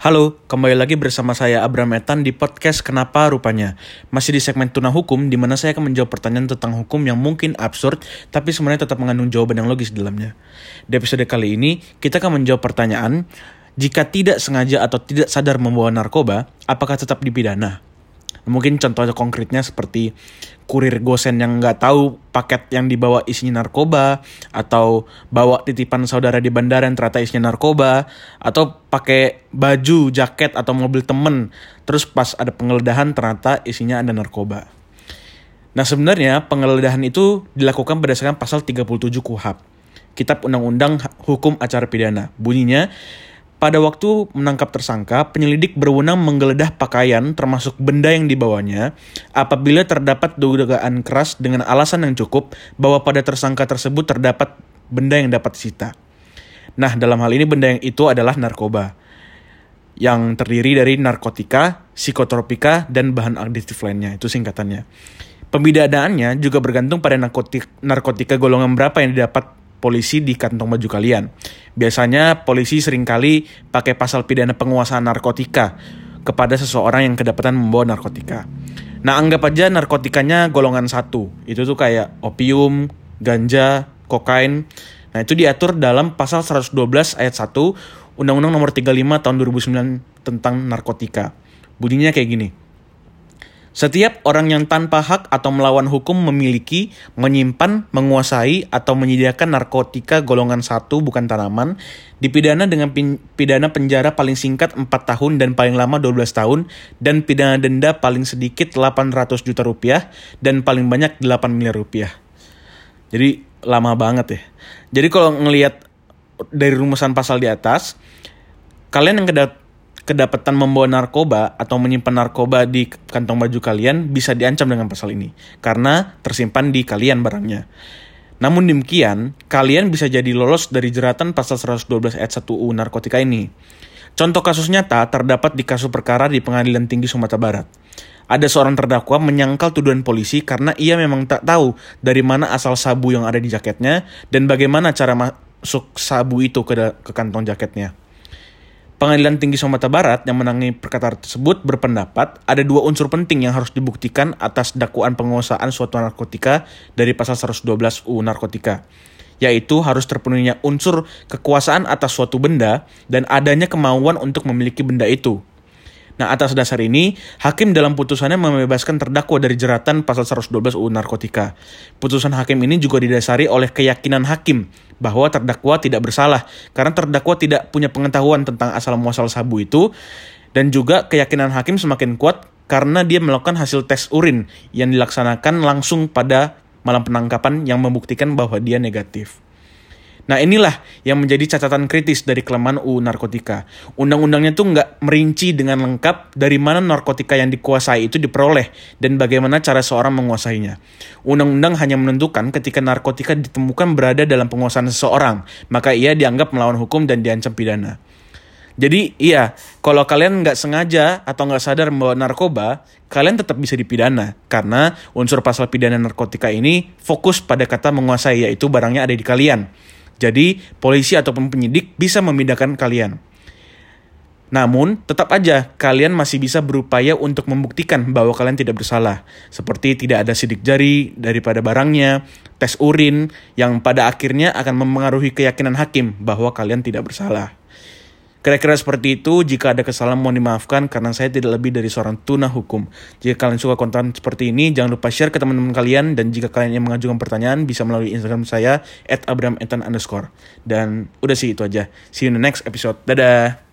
Halo, kembali lagi bersama saya Abram Etan di podcast Kenapa Rupanya. Masih di segmen Tuna Hukum, di mana saya akan menjawab pertanyaan tentang hukum yang mungkin absurd, tapi sebenarnya tetap mengandung jawaban yang logis di dalamnya. Di episode kali ini, kita akan menjawab pertanyaan, jika tidak sengaja atau tidak sadar membawa narkoba, apakah tetap dipidana? Mungkin contoh konkretnya seperti kurir gosen yang nggak tahu paket yang dibawa isinya narkoba, atau bawa titipan saudara di bandara yang ternyata isinya narkoba, atau pakai baju, jaket, atau mobil temen, terus pas ada penggeledahan ternyata isinya ada narkoba. Nah sebenarnya penggeledahan itu dilakukan berdasarkan pasal 37 KUHAP, Kitab Undang-Undang Hukum Acara Pidana. Bunyinya, pada waktu menangkap tersangka, penyelidik berwenang menggeledah pakaian termasuk benda yang dibawanya apabila terdapat dugaan keras dengan alasan yang cukup bahwa pada tersangka tersebut terdapat benda yang dapat disita. Nah, dalam hal ini benda yang itu adalah narkoba yang terdiri dari narkotika, psikotropika, dan bahan aditif lainnya. Itu singkatannya. Pembidanaannya juga bergantung pada narkotika, narkotika golongan berapa yang didapat polisi di kantong baju kalian. Biasanya polisi sering kali pakai pasal pidana penguasaan narkotika kepada seseorang yang kedapatan membawa narkotika. Nah anggap aja narkotikanya golongan satu, itu tuh kayak opium, ganja, kokain. Nah itu diatur dalam pasal 112 ayat 1 Undang-Undang nomor 35 tahun 2009 tentang narkotika. Bunyinya kayak gini. Setiap orang yang tanpa hak atau melawan hukum memiliki, menyimpan, menguasai, atau menyediakan narkotika golongan satu bukan tanaman, dipidana dengan pidana penjara paling singkat 4 tahun dan paling lama 12 tahun, dan pidana denda paling sedikit 800 juta rupiah, dan paling banyak 8 miliar rupiah. Jadi lama banget ya. Jadi kalau ngelihat dari rumusan pasal di atas, kalian yang kedat kedapatan membawa narkoba atau menyimpan narkoba di kantong baju kalian bisa diancam dengan pasal ini karena tersimpan di kalian barangnya. Namun demikian, kalian bisa jadi lolos dari jeratan pasal 112 ayat 1 UU narkotika ini. Contoh kasus nyata terdapat di kasus perkara di Pengadilan Tinggi Sumatera Barat. Ada seorang terdakwa menyangkal tuduhan polisi karena ia memang tak tahu dari mana asal sabu yang ada di jaketnya dan bagaimana cara masuk sabu itu ke, ke kantong jaketnya. Pengadilan Tinggi Sumatera Barat yang menangani perkara tersebut berpendapat ada dua unsur penting yang harus dibuktikan atas dakwaan penguasaan suatu narkotika dari pasal 112 UU Narkotika yaitu harus terpenuhinya unsur kekuasaan atas suatu benda dan adanya kemauan untuk memiliki benda itu. Nah, atas dasar ini, hakim dalam putusannya membebaskan terdakwa dari jeratan pasal 112 UU Narkotika. Putusan hakim ini juga didasari oleh keyakinan hakim bahwa terdakwa tidak bersalah karena terdakwa tidak punya pengetahuan tentang asal muasal sabu itu dan juga keyakinan hakim semakin kuat karena dia melakukan hasil tes urin yang dilaksanakan langsung pada malam penangkapan yang membuktikan bahwa dia negatif. Nah inilah yang menjadi catatan kritis dari kelemahan UU narkotika. Undang-undangnya tuh nggak merinci dengan lengkap dari mana narkotika yang dikuasai itu diperoleh dan bagaimana cara seorang menguasainya. Undang-undang hanya menentukan ketika narkotika ditemukan berada dalam penguasaan seseorang, maka ia dianggap melawan hukum dan diancam pidana. Jadi iya, kalau kalian nggak sengaja atau nggak sadar membawa narkoba, kalian tetap bisa dipidana karena unsur pasal pidana narkotika ini fokus pada kata menguasai yaitu barangnya ada di kalian. Jadi, polisi ataupun penyidik bisa memindahkan kalian. Namun, tetap aja kalian masih bisa berupaya untuk membuktikan bahwa kalian tidak bersalah. Seperti tidak ada sidik jari daripada barangnya, tes urin, yang pada akhirnya akan mempengaruhi keyakinan hakim bahwa kalian tidak bersalah. Kira-kira seperti itu, jika ada kesalahan mohon dimaafkan karena saya tidak lebih dari seorang tuna hukum. Jika kalian suka konten seperti ini, jangan lupa share ke teman-teman kalian dan jika kalian yang mengajukan pertanyaan bisa melalui Instagram saya at underscore. Dan udah sih itu aja. See you in the next episode. Dadah!